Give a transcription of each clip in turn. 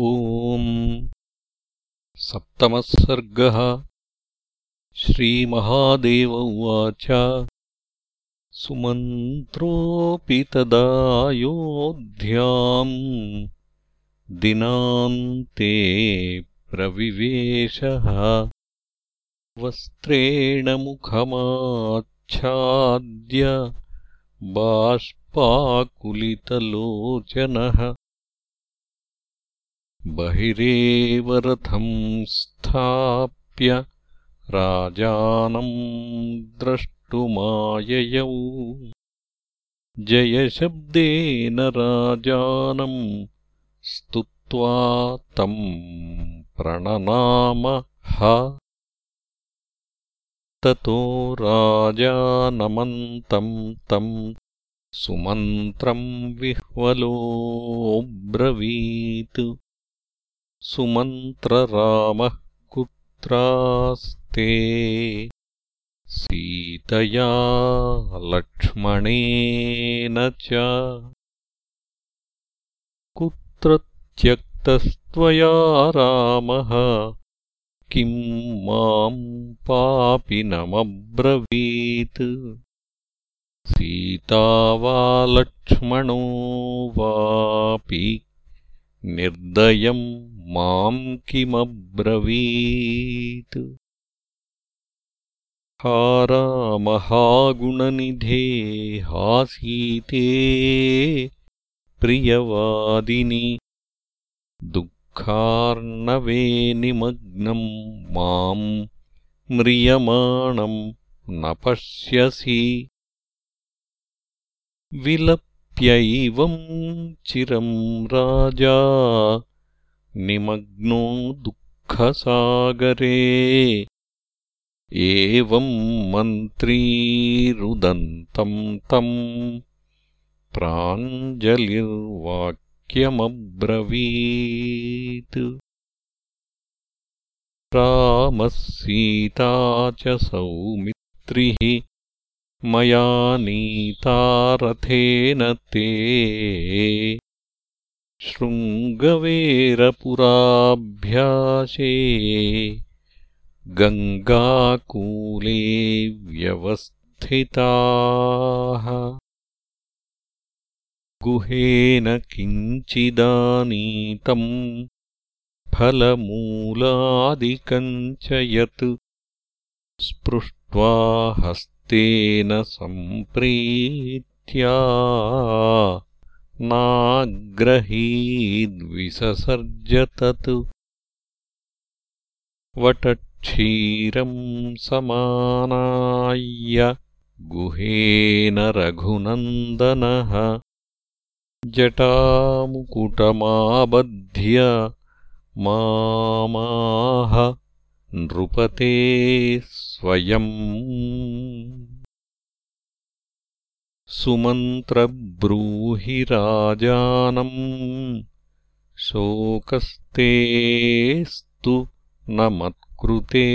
ॐ सप्तमः सर्गः श्रीमहादेव उवाच। सुमन्त्रोऽपि तदायोध्याम् दिनान्ते प्रविवेशः। वस्त्रेण मुखमाच्छाद्य बाष्पाकुलितलोचनः बहिरेव रथम् स्थाप्य राजानम् द्रष्टुमाययौ। जयशब्देन राजानम् स्तुत्वा तम् प्रणनामः ततो राजानमन्तम् तम् सुमन्त्रम् विह्वलोऽब्रवीत् सुमन्त्ररामः कुत्रास्ते? सीतया लक्ष्मणेन च। कुत्र त्यक्तस्त्वया रामः किम् माम् पापिनमब्रवीत् सीता वा लक्ष्मणो वापि निर्दयम् माम् किमब्रवीत्? हारामहागुणनिधे हासीते प्रियवादिनि। दुःखार्णवे निमग्नम् माम् म्रियमाणम् न पश्यसि। विलप्यैवम् चिरम् राजा निमग्नो दुःखसागरे। एवम् मन्त्रीरुदन्तम् तम् प्राञ्जलिर्वाक्यमब्रवीत्। रामः सीता च सौमित्रिः मया नीतारथेन ते शृङ्गवेरपुराभ्यासे गङ्गाकूले व्यवस्थिताः। गुहेन किञ्चिदानीतम् फलमूलादिकम् च यत् स्पृष्ट्वा हस्तेन सम्प्रीत्या नाग्रहीद्विससर्जतत् वटक्षीरम् समानाय्य गुहेन रघुनन्दनः। जटामुकुटमाबध्य मामाह नृपते स्वयम् सुमन्त्रब्रूहि राजानम् शोकस्तेस्तु न मत्कृते।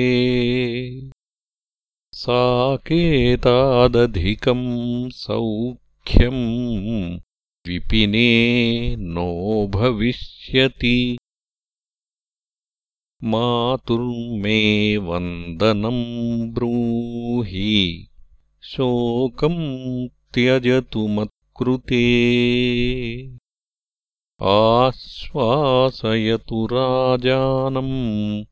साकेतादधिकम् सौख्यम् विपिने नो भविष्यति। मातुर्मे वन्दनम् ब्रूहि शोकम् त्यजतु मत्कृते आश्वासयतु राजानम्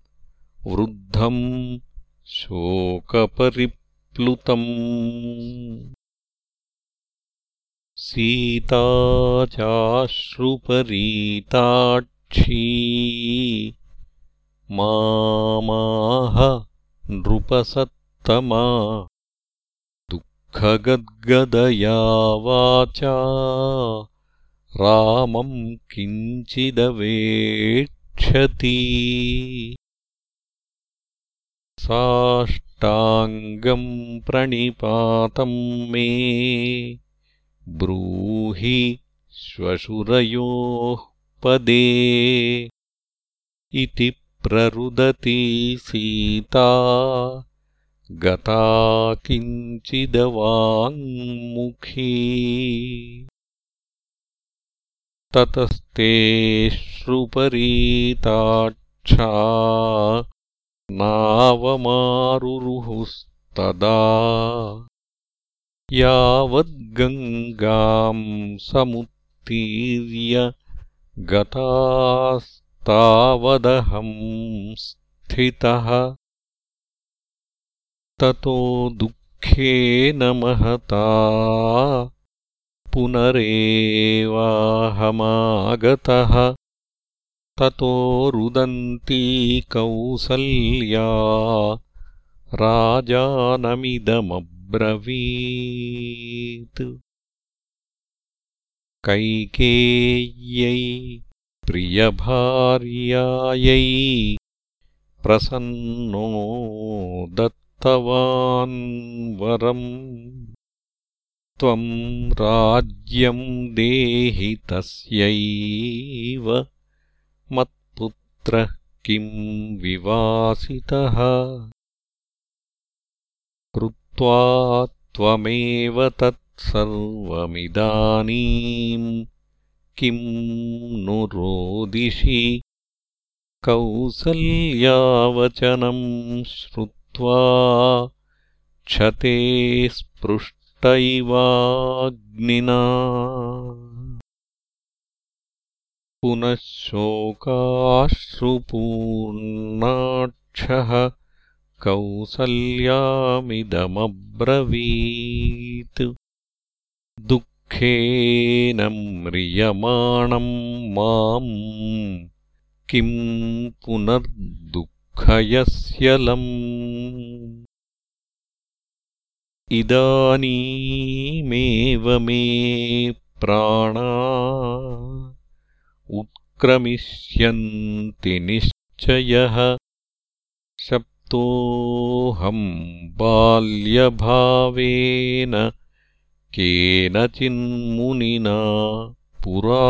वृद्धम् शोकपरिप्लुतम्। सीता चाश्रुपरीताक्षी मामाह नृपसत्तमा दुःखगद्गदया वाचा। रामम् किञ्चिदवेक्षति साष्टाङ्गम् प्रणिपातम् मे। ब्रूहि श्वशुरयोः पदे। इति प्ररुदती सीता गता किञ्चिदवाङ्मुखी। ततस्ते अश्रुपरीताक्षा नावमारुरुहुस्तदा। यावद्गङ्गाम् समुत्तीर्य गतास्तावदहं स्थितः ततो दुःखेन महता। पुनरेवाहमागतः। ततो रुदन्ती कौसल्या। राजानमिदमब्रवीत्। कैकेय्यै प्रियभार्यायै प्रसन्नो दत्तवान् वरम् त्वम् राज्यम् देहि तस्यैव मत्पुत्रः किम् विवासितः? कृत्वा त्वमेव तत्सर्वमिदानीम् किम् नु रोदिषि कौसल्यावचनम् श्रुत्वा क्षते स्पृष्टैवाग्निना पुनः शोकाश्रुपूर्णाक्षः कौसल्यामिदमब्रवीत्। दुःखेन म्रियमाणम् माम् किम् पुनर्दुःखयस्यलम् इदानीमेव मे प्राणा उत्क्रमिष्यन्ति निश्चयः। शप्तोऽहम् बाल्यभावेन केनचिन्मुनिना पुरा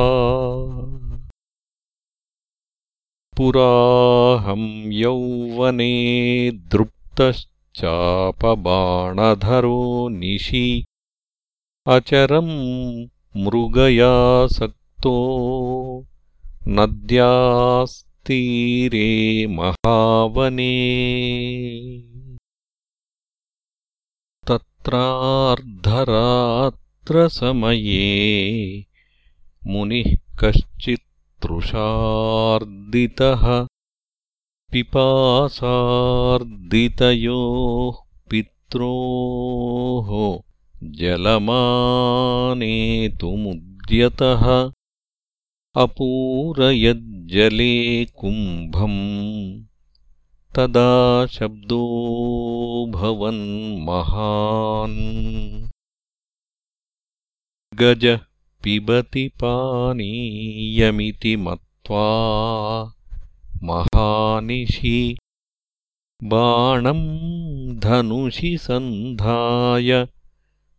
पुराहम् यौवने दृप्तश्चापबाणधरो निशि अचरम् मृगयासक्तो नद्यास्तीरे महावने। तत्रार्धरात्रसमये मुनिः कश्चित्तृषार्दितः पिपासार्दितयोः पित्रोः जलमानेतुमुद्यतः अपूरयज्जले कुम्भम् तदा शब्दो भवन्महान् गजः पिबति पानीयमिति मत्वा महानिशि बाणम् धनुषि सन्धाय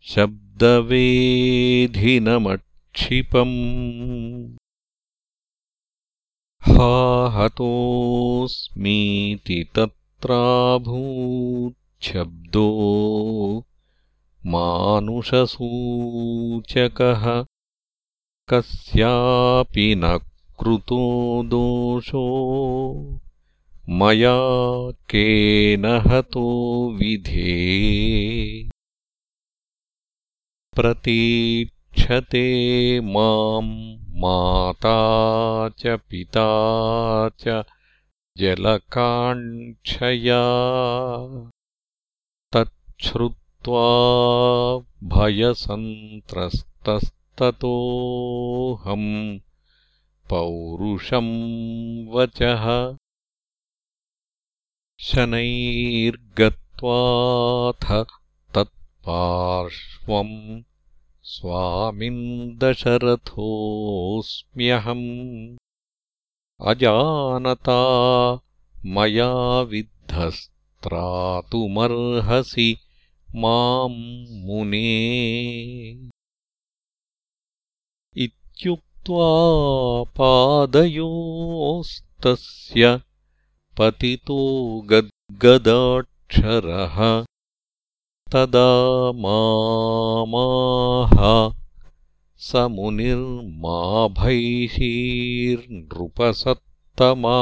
शब्दवेधिनमक्षिपम्। हा हतोऽस्मीति तत्राभूच्छब्दो मानुषसूचकः कस्यापि न कृतो दोषो। मया केन हतो विधे। प्रतीक्षते माम् माता च पिता च जलकाङ्क्षया। तच्छ्रुत्वा भयसन्त्रस्तस्ततोऽहम् पौरुषम् वचः शनैर्गत्वाथ तत्पार्श्वम् स्वामिन् दशरथोऽस्म्यहम् अजानता मया विद्धस्त्रातुमर्हसि माम् मुने इत्युक्त्वा पादयोस्तस्य पतितो गद्गदाक्षरः। तदा मामाह स मुनिर्माभैषीर्नृपसत्तमा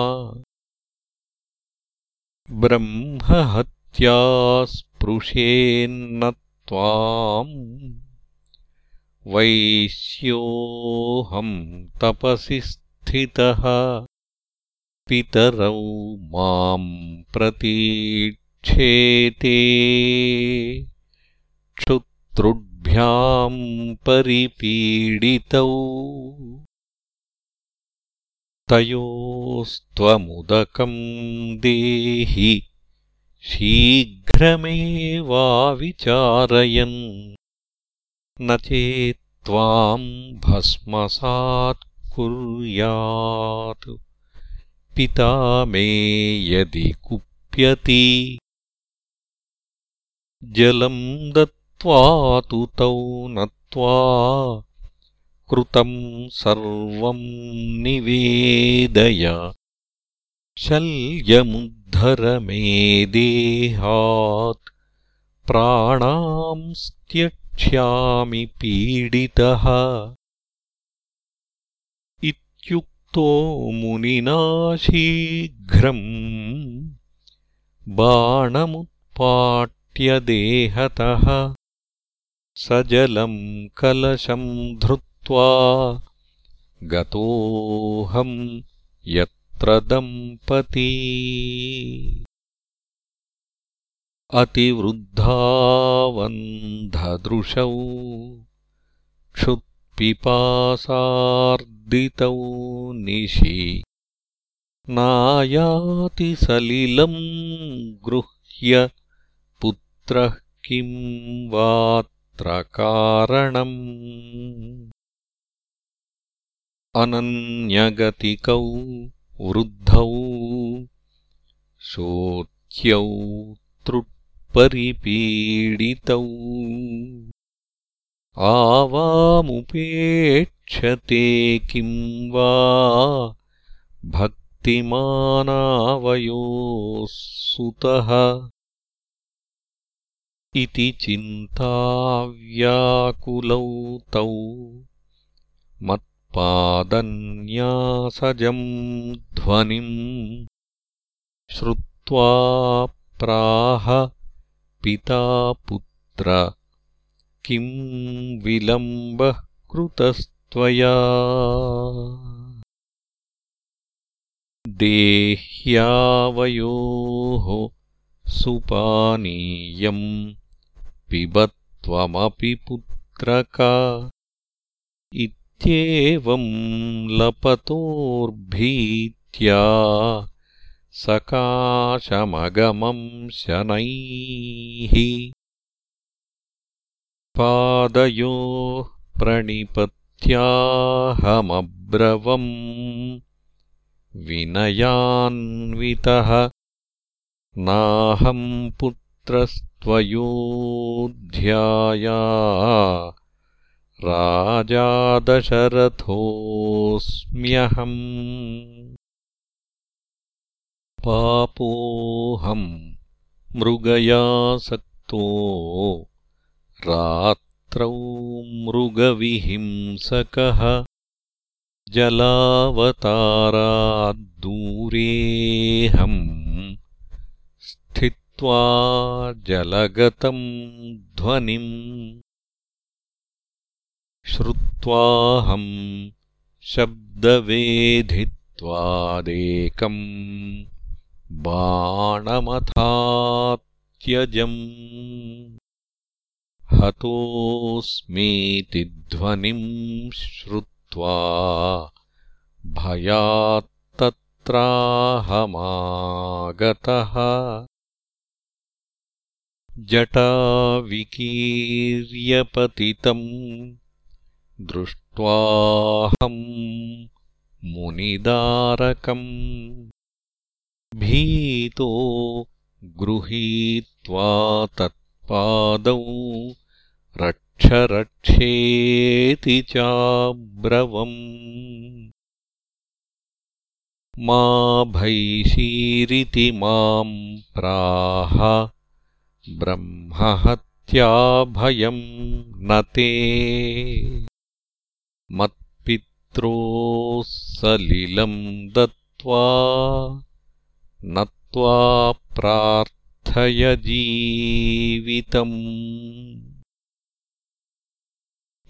ब्रह्महत्या स्पृशेन्न त्वाम् वैश्योऽहम् तपसि स्थितः। पितरौ माम् प्रतीक्षेते। क्षुत्रुभ्याम् परिपीडितौ। तयोस्त्वमुदकम् देहि शीघ्रमेवाविचारयन् न चेत्त्वाम् भस्मसात्कुर्यात् पिता मे यदि कुप्यति जलम् दत्त्वा तु तौ नत्वा कृतम् सर्वम् निवेदय। शल्यमुद्धर मे देहात् प्राणांस्त्यक्ष्यामि पीडितः। इत्युक्तो मुनिना शीघ्रम् बाणमुत्पाट्य देहतः स जलम् कलशम् धृत्वा गतोऽहम् यत्र दम्पती अतिवृद्धावन्धदृशौ क्षुत्पिपासार्दितौ निशि। नायाति सलिलम् गृह्य पुत्रः किम् वात्र कारणम् अनन्यगतिकौ वृद्धौ शोच्यौ तृट्परिपीडितौ आवामुपेक्षते किम् वा भक्तिमानावयोः सुतः इति चिन्ताव्याकुलौ तौ। पादन्यासजम् ध्वनिम् श्रुत्वा प्राह पिता पुत्र किम् विलम्बः कृतस्त्वया? देह्यावयोः सुपानीयम् पिबत्वमपि पुत्रका। इत्येवम् लपतोर्भीत्या सकाशमगमम् शनैः पादयोः प्रणिपत्याहमब्रवम् विनयान्वितः नाहम् पुत्रस्त्वयोऽध्याया राजादशरथोऽस्म्यहम् पापोऽहम् मृगयासक्तो रात्रौ मृगविहिंसकः जलावताराद्दूरेऽहम् स्थित्वा जलगतम् ध्वनिम् श्रुत्वाहम् शब्दवेधित्वादेकम् बाणमथात्यजम्। हतोऽस्मीति ध्वनिम् श्रुत्वा भयात्तत्राहमागतः। जटाविकीर्यपतितम् दृष्ट्वाहम् मुनिदारकम् भीतो गृहीत्वा तत्पादौ रक्ष रक्षेति चाब्रवम्। मा भैषीरिति माम् प्राह ब्रह्महत्याभयम् न ते। मत्पित्रोः सलिलम् दत्त्वा नत्वा प्रार्थय जीवितम्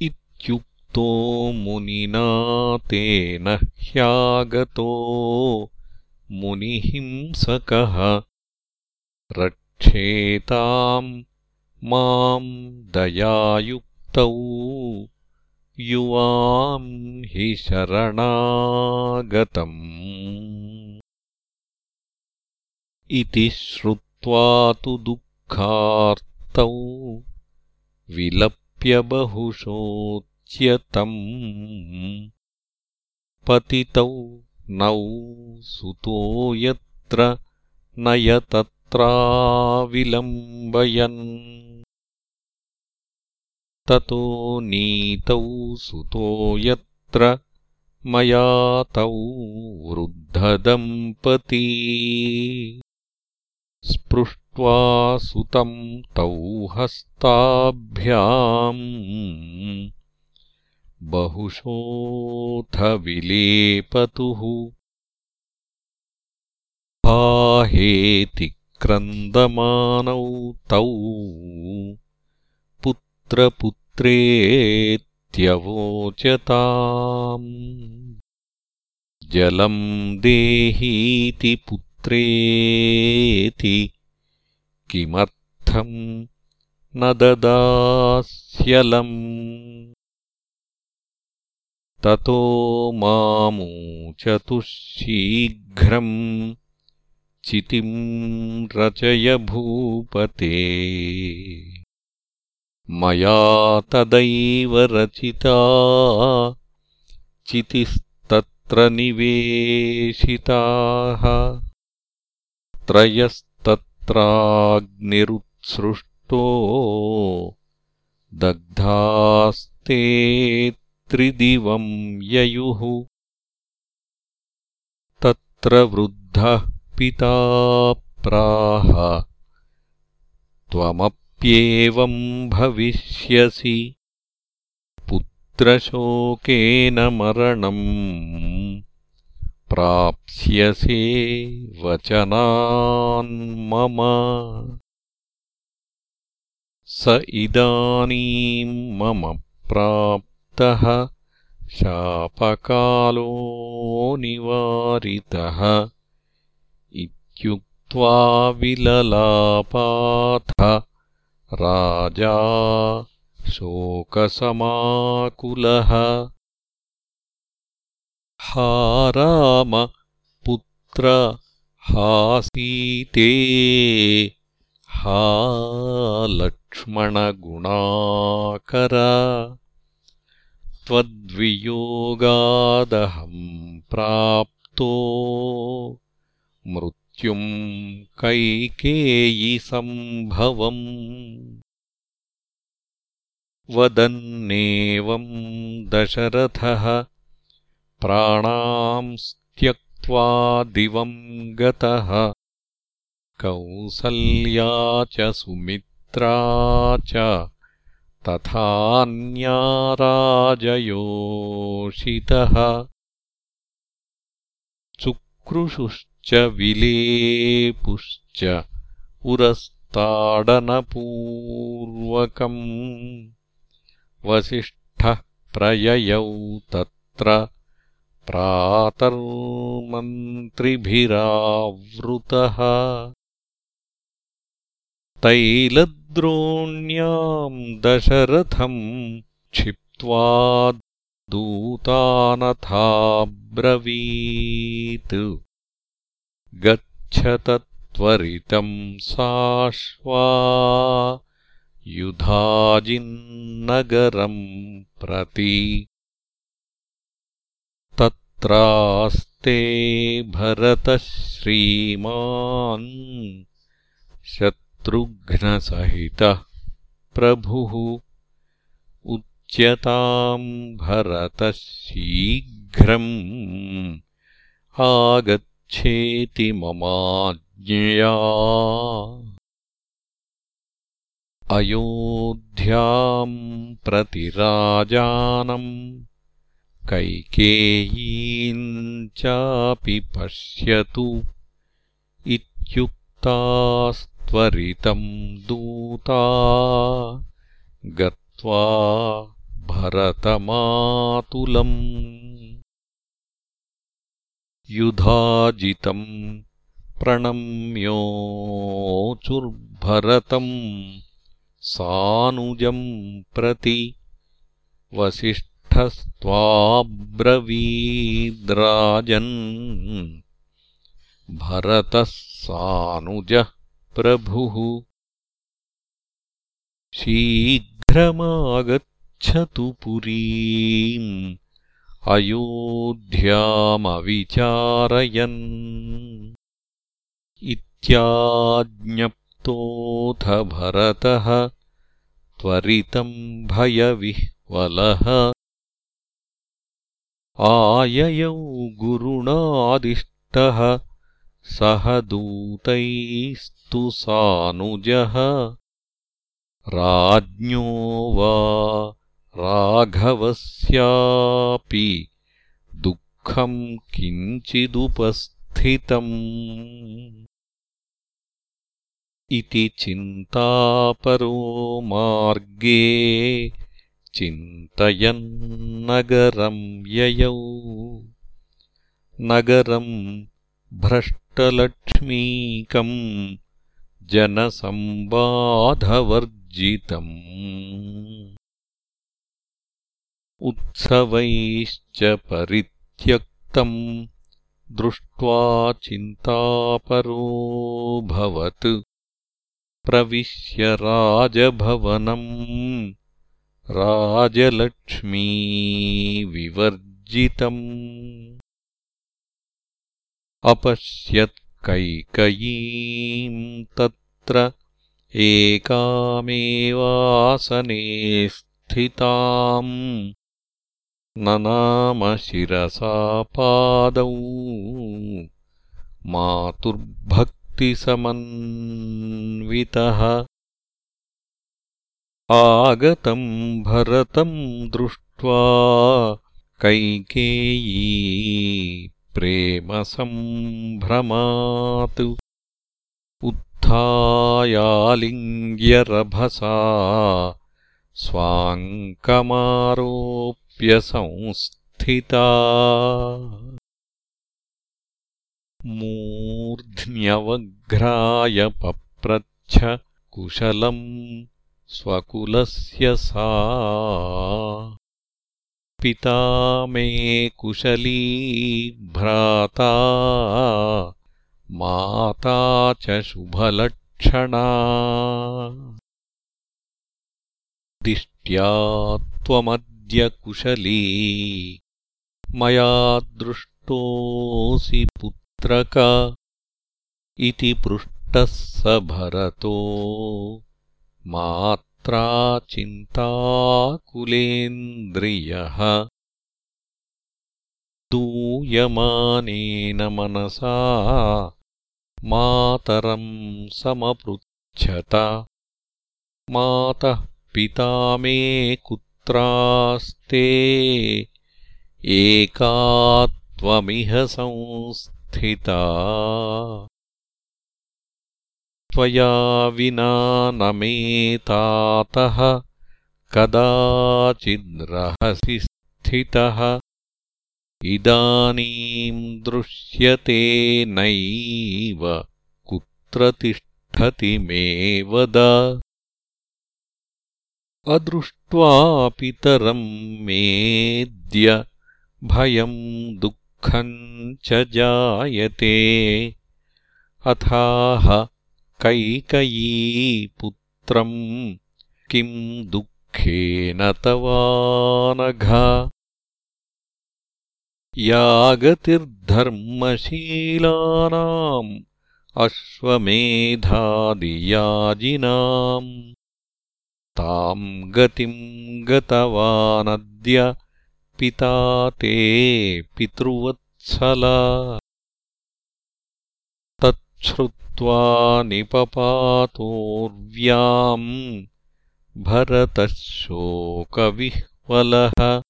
इत्युक्तो मुनिना तेन ह्यागतो मुनिहिंसकः। रक्षेताम् माम् दयायुक्तौ युवाम् हि शरणागतम् इति श्रुत्वा तु दुःखार्तौ विलप्य बहुशोच्यतम् पतितौ नौ सुतो यत्र न यतत्राविलम्बयन् ततो नीतौ सुतो यत्र मया तौ वृद्धदम्पती स्पृष्ट्वा सुतम् तौ हस्ताभ्याम्। बहुशोऽथ विलेपतुः हाहेति क्रन्दमानौ तौ। पुत्रपुत्रेत्यवोचताम्। जलम् देहीति पुत्रेति किमर्थम् न ददास्यलम्? ततो मामूचतुः शीघ्रम्। चितिम् रचय भूपते। मया तदैव रचिता। चितिस्तत्र निवेशिताः त्रयस्तत्राग्निरुत्सृष्टो दग्धास्ते त्रिदिवम् ययुः। तत्र वृद्धः पिता प्राह त्वमप्येवम् भविष्यसि। पुत्रशोकेन मरणम् प्राप्स्यसे वचनान्मम स इदानीम् मम प्राप्तः शापकालोऽनिवारितः इत्युक्त्वा विललापाथ राजा शोकसमाकुलः हा राम पुत्र हासीते हा लक्ष्मणगुणाकर। त्वद्वियोगादहम् प्राप्तो। मृत्युम् कैकेयिसम्भवम् वदन्नेवम् दशरथः प्राणांस्त्यक्त्वा दिवम् गतः। कौसल्या च सुमित्रा च तथान्याराजयोषितः चुक्रुषुश्च विलेपुश्च उरस्ताडनपूर्वकम् वसिष्ठः प्रययौ तत्र प्रातर्मन्त्रिभिरावृतः। तैलद्रोण्याम् दशरथम् क्षिप्त्वा दूतानथाब्रवीत्। गच्छत त्वरितम् साश्वा युधाजिन्नगरम् प्रति तत्रास्ते भरतः श्रीमान् शत्रुघ्नसहितः प्रभुः उच्यताम् भरतः शीघ्रम् आगच्छेति ममाज्ञया। अयोध्याम् प्रति राजानम् कैकेयीम् चापि पश्यतु इत्युक्तास्त्वरितम् दूता गत्वा भरतमातुलम् युधाजितम् प्रणम्योचुर्भरतम् सानुजम् प्रति वसिष्ठस्त्वाब्रवीद्राजन् भरतः सानुजः प्रभुः। शीघ्रमागच्छतु पुरीम् अयोध्यामविचारयन्। इत्याज्ञप्तोऽथ भरतः त्वरितम् भयविह्वलः आययौ गुरुणादिष्टः सह दूतैस्तु सानुजः। राज्ञो वा राघवस्यापि दुःखम् किञ्चिदुपस्थितम्। इति चिन्तापरो मार्गे चिन्तयन्नगरम् ययौ। नगरम् भ्रष्टलक्ष्मीकम् जनसम्बाधवर्जितम्। उत्सवैश्च परित्यक्तम् दृष्ट्वा चिन्तापरोऽभवत् प्रविश्य राजभवनम् राजलक्ष्मीविवर्जितम् अपश्यत्कैकयीम् तत्र एकामेवासने स्थिताम्। ननामशिरसा पादौ मातुर्भक्तिसमन्वितः आगतम् भरतम् दृष्ट्वा कैकेयी प्रेमसम्भ्रमात् उत्थायालिङ्ग्यरभसा स्वाङ्कमारोप्यसंस्थिता मूर्ध्न्यवघ्राय पप्रच्छ कुशलम् स्वकुलस्य सा। पिता मे कुशली भ्राता। माता च शुभलक्षणा। दिष्ट्या त्वमद्य कुशली। मया दृष्टोऽसि पुत्रक। इति पृष्टः स भरतो मात्रा चिन्ताकुलेन्द्रियः दूयमानेन मनसा मातरम् समपृच्छत। मातः पिता मे कुत्रास्ते एका त्वमिह संस्थिता त्वया विना न मे तातः कदाचिद्रहसि स्थितः। इदानीम् दृश्यते नैव कुत्र तिष्ठति मे वद। अदृष्ट्वा पितरम् मेद्य भयम् दुःखम् च जायते। अथाह कैकयीपुत्रम् किम् दुःखेन तवानघ? यागतिर्धर्मशीलानाम् अश्वमेधादियाजिनाम् ताम् गतिम् गतवानद्य पिता ते पितृवत्सला। तच्छ्रुत्वा निपपातोर्व्याम् भरतः शोकविह्वलः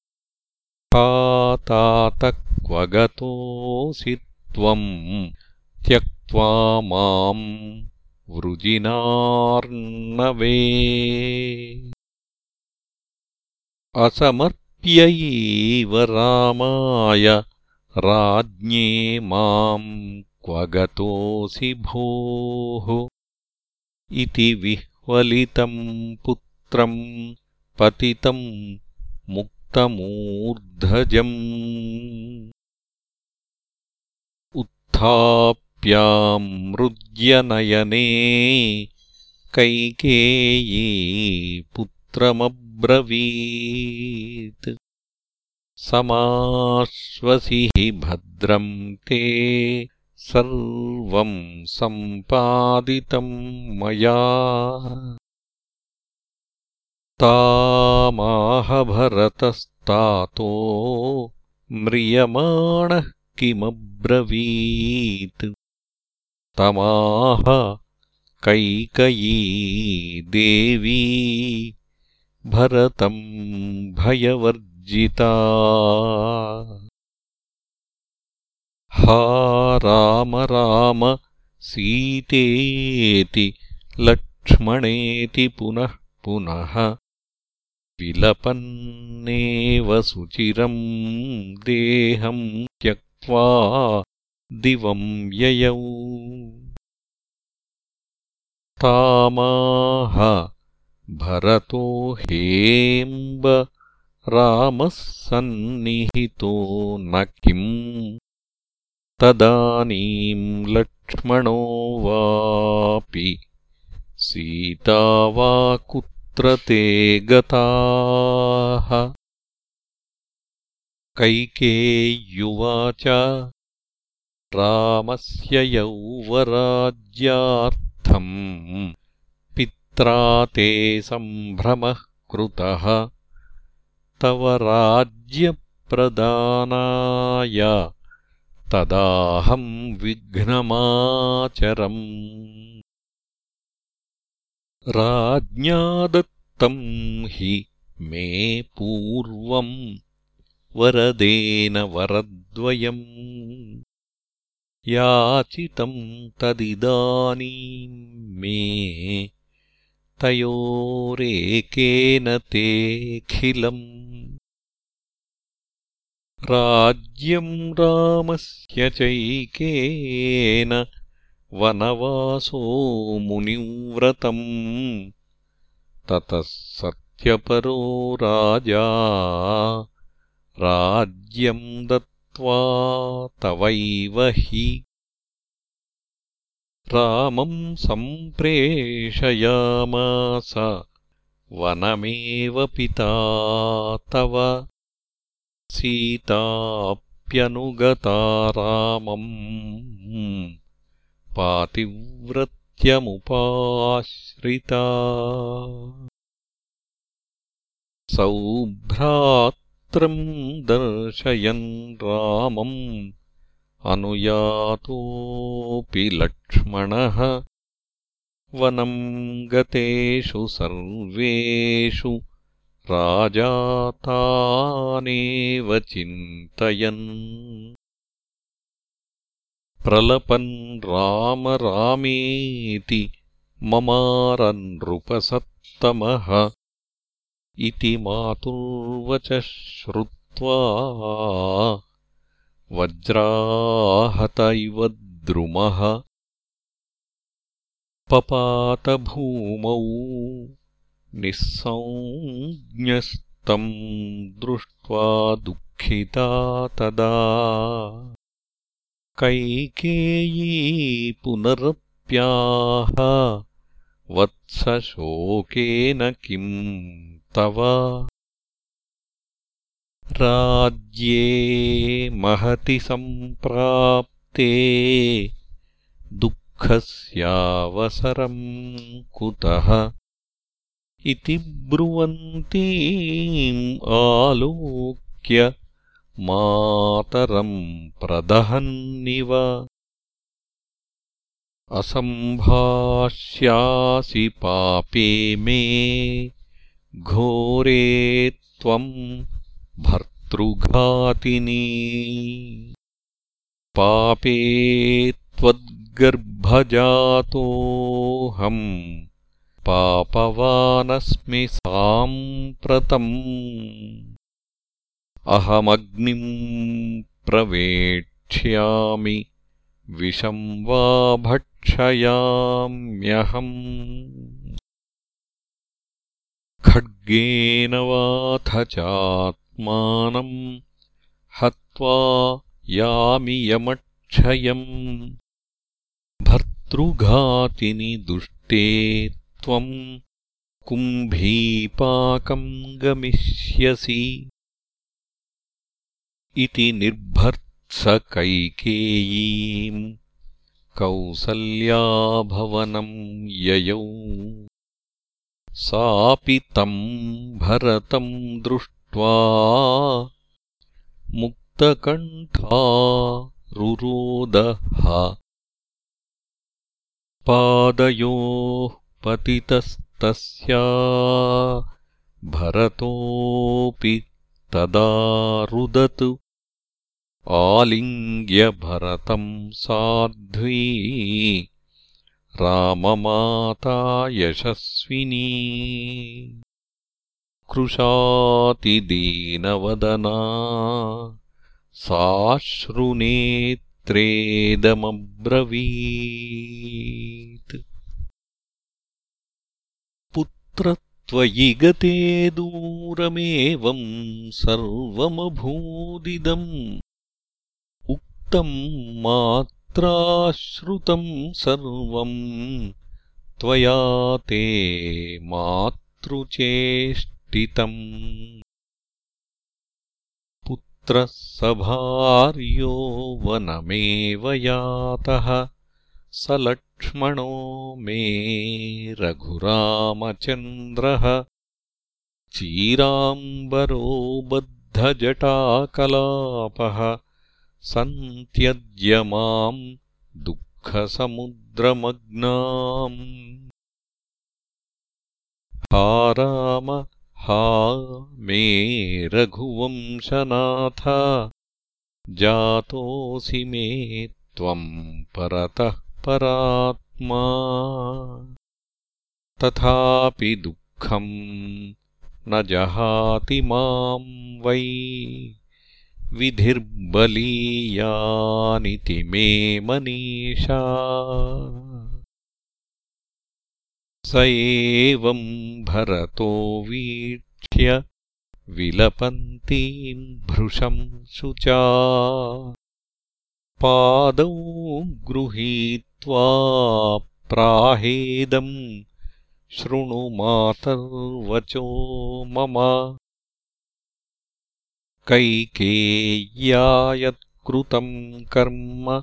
क्व गतोऽसि त्वम् त्यक्त्वा माम् वृजिनार्णवे। असमर्प्यैव रामाय राज्ञे माम् क्व गतोऽसि भोः इति विह्वलितम् पुत्रम् पतितम् मुक्तमूर्धजम्। उत्थाप्यामृज्यनयने कैकेयी पुत्रमब्रवीत्। समाश्वसिहि भद्रम् ते सर्वम् सम्पादितम् मया। तामाहभरतस्तातो म्रियमाणः किमब्रवीत्। तमाह कैकयी देवी भरतम् भयवर्जिता हा राम राम सीतेति लक्ष्मणेति पुनः पुनः विलपन्नेव सुचिरम् देहम् त्यक्त्वा दिवम् ययौ। तामाह भरतो हेम्ब रामः सन्निहितो न किम् तदानीम् लक्ष्मणो वापि सीता वा कुत्र ते गताः। कैकेयुवाच रामस्य यौवराज्यार्थम् पित्रा ते सम्भ्रमः कृतः। तव राज्यप्रदानाय तदाहम् विघ्नमाचरम्। राज्ञा दत्तम् हि मे पूर्वम् वरदेन वरद्वयम्। याचितम् तदिदानीम् मे तयोरेकेन तेऽखिलम् राज्यम् रामस्य चैकेन वनवासो मुनिव्रतम्। ततः सत्यपरो राजा राज्यम् दत्त्वा तवैव हि रामम् सम्प्रेषयामास। वनमेव पिता तव सीताप्यनुगता रामम् पातिव्रत्यमुपाश्रिता। सौभ्रात्रम् दर्शयन् रामम् अनुयातोऽपि लक्ष्मणः। वनम् गतेषु सर्वेषु राजा तानेव चिन्तयन्। प्रलपन् राम रामेति ममारनृपसत्तमः इति मातुर्वच श्रुत्वा वज्राहत इव द्रुमः। पपातभूमौ निःसंज्ञस्तम् दृष्ट्वा दुःखिता तदा। कैकेयी पुनरप्याह वत्सशोकेन किम् तव? राज्ये महति सम्प्राप्ते दुःखस्यावसरम् कुतः इति ब्रुवन्तीम् आलोक्य मातरम् प्रदहन्निव। असम्भाष्यासि पापे मे घोरे त्वम् भर्तृघातिनी। पापे त्वद्गर्भजातोऽहम् पापवानस्मि साम्प्रतम् अहमग्निम् प्रवेक्ष्यामि विषं वा भक्षयाम्यहम्। खड्गेन वाथ चात्मानम् हत्वा यामि यमक्षयम्। भर्तृघातिनि दुष्टे त्वम् कुम्भीपाकम् गमिष्यसि। इति निर्भर्त्सकैकेयीम् कौसल्याभवनम् ययौ। सापि तम् भरतम् दृष्ट्वा मुक्तकण्ठा रुरोदः। पादयोः पतितस्तस्या भरतोऽपि तदा रुदत्। आलिङ्ग्यभरतम् साध्वी राममाता यशस्विनी। कृशातिदीनवदना साश्रुनेत्रेदमब्रवीत् पुत्रत्वयि गते दूरमेवम् सर्वमभूदिदम्। उक्तम् मात्राश्रुतम् सर्वम् त्वया ते मातृचेष्टितम्। पुत्रः सभार्यो वनमेव यातः स लक्ष्मणो मे रघुरामचन्द्रः। चीराम्बरो बद्धजटाकलापः। सन्त्यज्य माम् दुःखसमुद्रमग्नाम्। हा राम हा मे रघुवंशनाथ। जातोऽसि मे त्वम् परतः परात्मा। तथापि दुःखम् न जहाति माम् वै विधिर्बलीयानिति मे मनीषा। स एवम् भरतो वीक्ष्य विलपन्तीम् भृशम् शुचा। पादौ गृहीत्वा प्राहेदम् शृणु मातर्वचो मम। कैकेय्यायत्कृतम् कर्म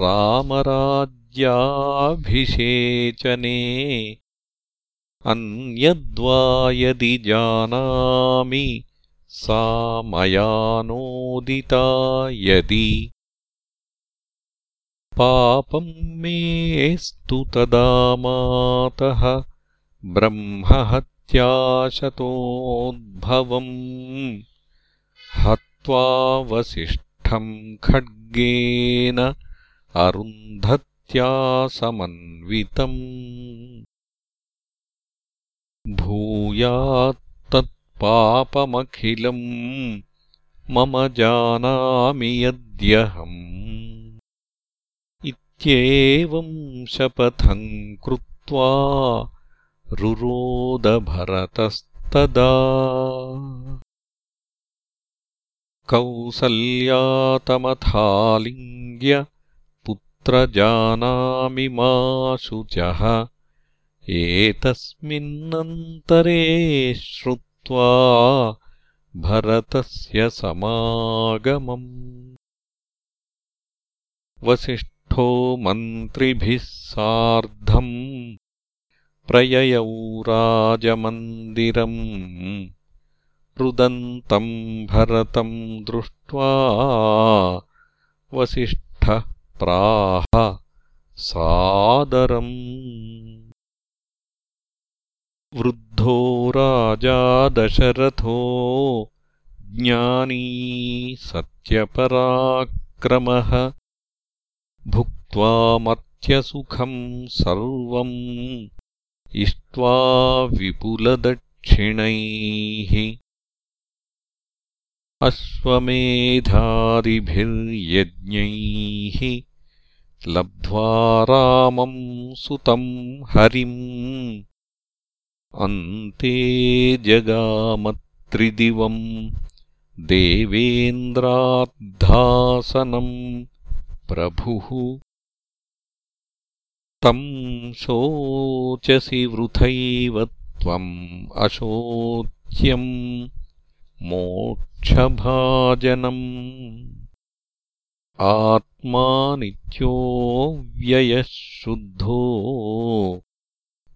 रामराज्याभिषेचने। अन्यद्वा यदि जानामि सा मया नोदिता यदि पापम् मेऽस्तु तदा मातः। ब्रह्महत्याशतोद्भवम्। हत्वा वसिष्ठम् खड्गेन अरुन्धत्या समन्वितम् भूयात्तत्पापमखिलम् मम जानामि यद्यहम् इत्येवम् शपथम् कृत्वा रुरोदभरतस्तदा। कौसल्यातमथालिङ्ग्य पुत्रजानामि मा शुचः। एतस्मिन्नन्तरे श्रुत्वा भरतस्य समागमम्। वसिष्ठो मन्त्रिभिः सार्धम् प्रययौ राजमन्दिरम् रुदन्तम् भरतम् दृष्ट्वा वसिष्ठः प्राह सादरम्। वृद्धो राजा दशरथो ज्ञानी सत्यपराक्रमः भुक्त्वा मर्त्यसुखम् सर्वम् इष्ट्वा विपुलदक्षिणैः। अश्वमेधादिभिर्यज्ञैः लब्ध्वा रामम् सुतम् हरिम्। अन्ते जगामत्रिदिवम् देवेन्द्राद्धासनम् प्रभुः। तम् शोचसि वृथैव त्वम् अशोच्यम् मोक्षभाजनम्। आत्मानित्योऽव्ययः शुद्धो।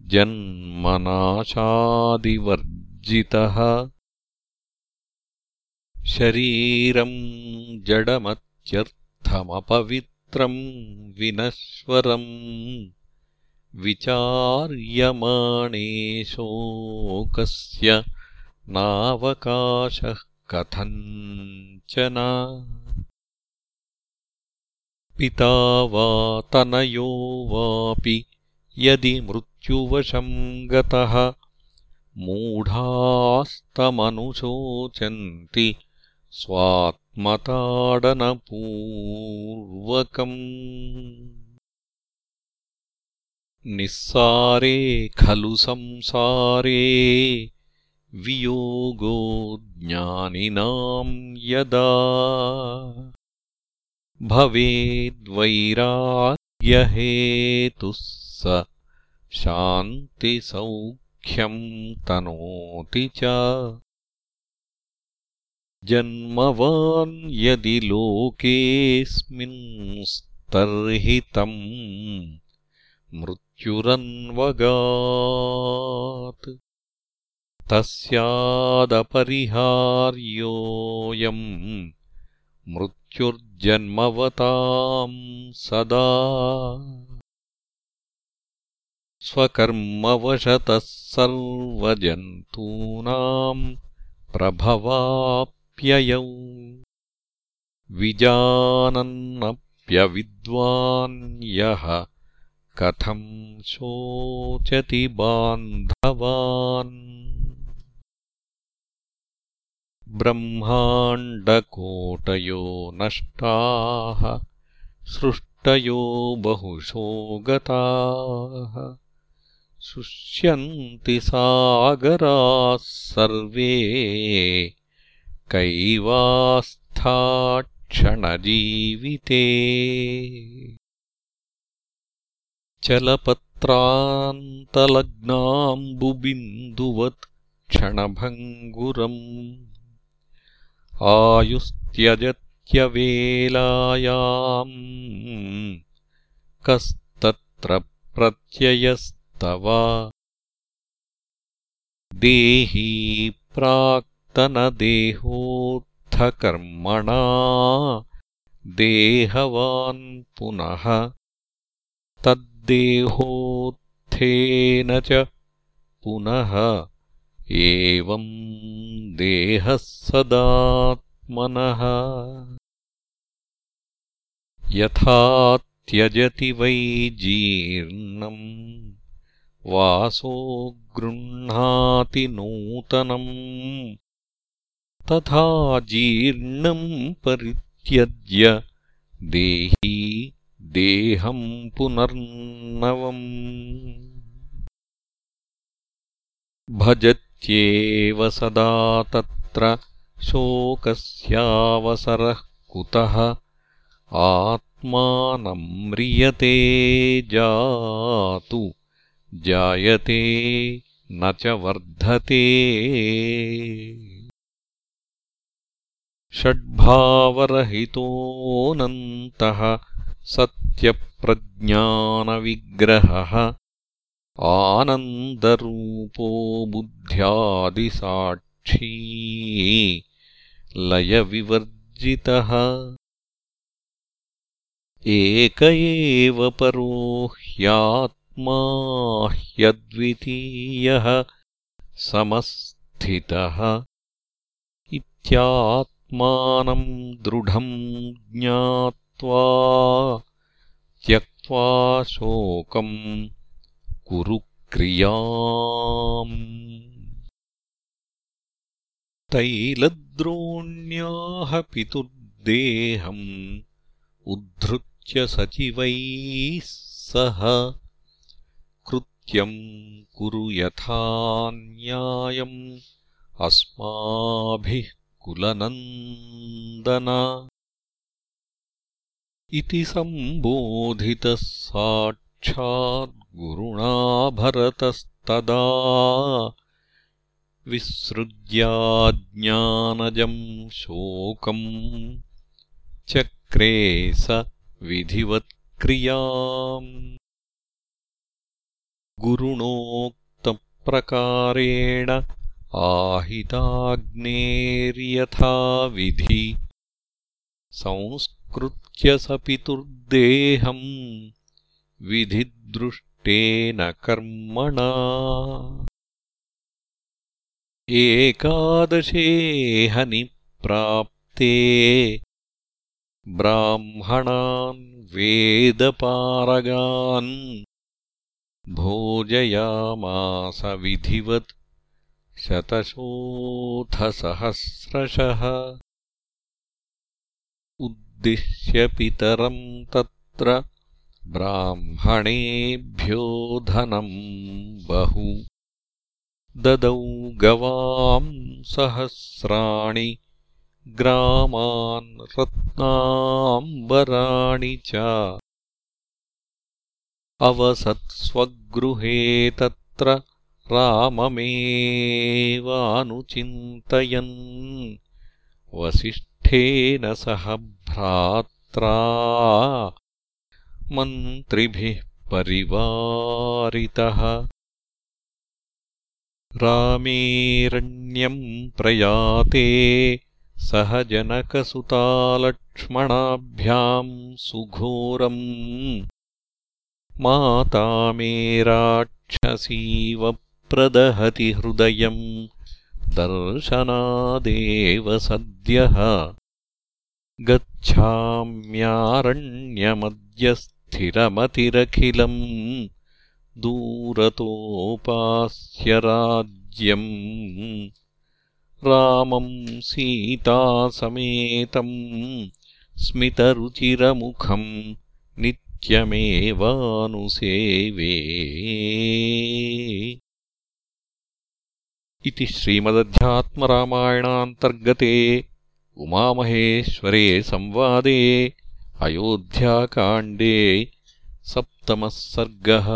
जन्मनाशादिवर्जितः। शरीरम् जडमत्यर्थमपवित्रम् विनश्वरम् विचार्यमाणे शोकस्य नावकाशः कथञ्चन पिता वा तनयो वापि यदि मृत्युवशम् गतः मूढास्तमनुशोचन्ति स्वात्मताडनपूर्वकम्। निस्सारे खलु संसारे वियोगो ज्ञानिनाम् यदा। भवेद्वैराग्यहेतुः स शान्तिसौख्यम् तनोति च जन्मवान् यदि लोकेऽस्मिंस्तर्हि तम् मृत्युरन्वगात् तस्यादपरिहार्योऽयम् मृत्युर्जन्मवताम् सदा। स्वकर्मवशतः सर्वजन्तूनाम् प्रभवाप्ययौ विजानन्नप्यविद्वान् यः कथम् शोचति बान्धवान्? ब्रह्माण्डकोटयो नष्टाः सृष्टयो बहुशो गताः। शुष्यन्ति सागराः सर्वे कैवास्थाक्षणजीविते। चलपत्रान्तलग्नाम्बुबिन्दुवत् क्षणभङ्गुरम् आयुस्त्यजत्यवेलायाम्। कस्तत्र प्रत्ययस्तव। देही प्राक्तनदेहोत्थकर्मणा देहवान् पुनः तद्देहोत्थेन च पुनः एवम् देहः सदात्मनः। यथा त्यजति वै जीर्णम् वासो गृह्णाति नूतनम् तथा जीर्णम् परित्यज्य देही देहम् पुनर्नवम्। भजत्येव सदा तत्र शोकस्यावसरः कुतः? आत्मानम्रियते जातु जायते न च वर्धते षड्भावरहितोऽनन्तः सत्यप्रज्ञानविग्रहः आनन्दरूपो बुद्ध्यादिसाक्षी लयविवर्जितः। एक एव परो ह्यात्मा ह्यद्वितीयः समस्थितः नित्यात्मानम् दृढम् ज्ञात्वा त्यक्त्वा शोकम् कुरु क्रियाम् तैलद्रोण्याः पितुर्देहम् उद्धृत्य सचिवैः सह कृत्यम् कुरु यथा न्यायम् अस्माभिः कुलनन्दन। इति सम्बोधितः साक्षाद्गुरुणा भरतस्तदा विसृज्याज्ञानजम् शोकम् चक्रे स विधिवत्क्रियाम्। गुरुणोक्तप्रकारेण आहिताग्नेर्यथाविधि। संस्कृत्य स पितुर्देहम् विधिदृष्टेन कर्मणा। एकादशेहनि प्राप्ते ब्राह्मणान् वेदपारगान् भोजयामास विधिवत् शतशोथसहस्रशः उद्दिश्य पितरम् तत्र ब्राह्मणेभ्यो धनम् बहु। ददौ गवाम् सहस्राणि ग्रामान् रत्नाम्बराणि च। अवसत्स्वगृहे तत्र राममेवानुचिन्तयन्। वसिष्ठेन सह भ्रात्रा मन्त्रिभिः परिवारितः। रामेरण्यम् प्रयाते सह जनकसुतालक्ष्मणाभ्याम् सुघोरम् माता मे राक्षसीव प्रदहति हृदयम्। दर्शनादेव सद्यः। गच्छाम्यारण्यमद्य स्थिरमतिरखिलम् दूरतोपास्य राज्यम् रामम् सीतासमेतम्। स्मितरुचिरमुखम् नित्यमेवानुसेवे इति श्रीमदध्यात्मरामायणान्तर्गते उमामहेश्वरे संवादे अयोध्याकाण्डे सप्तमः सर्गः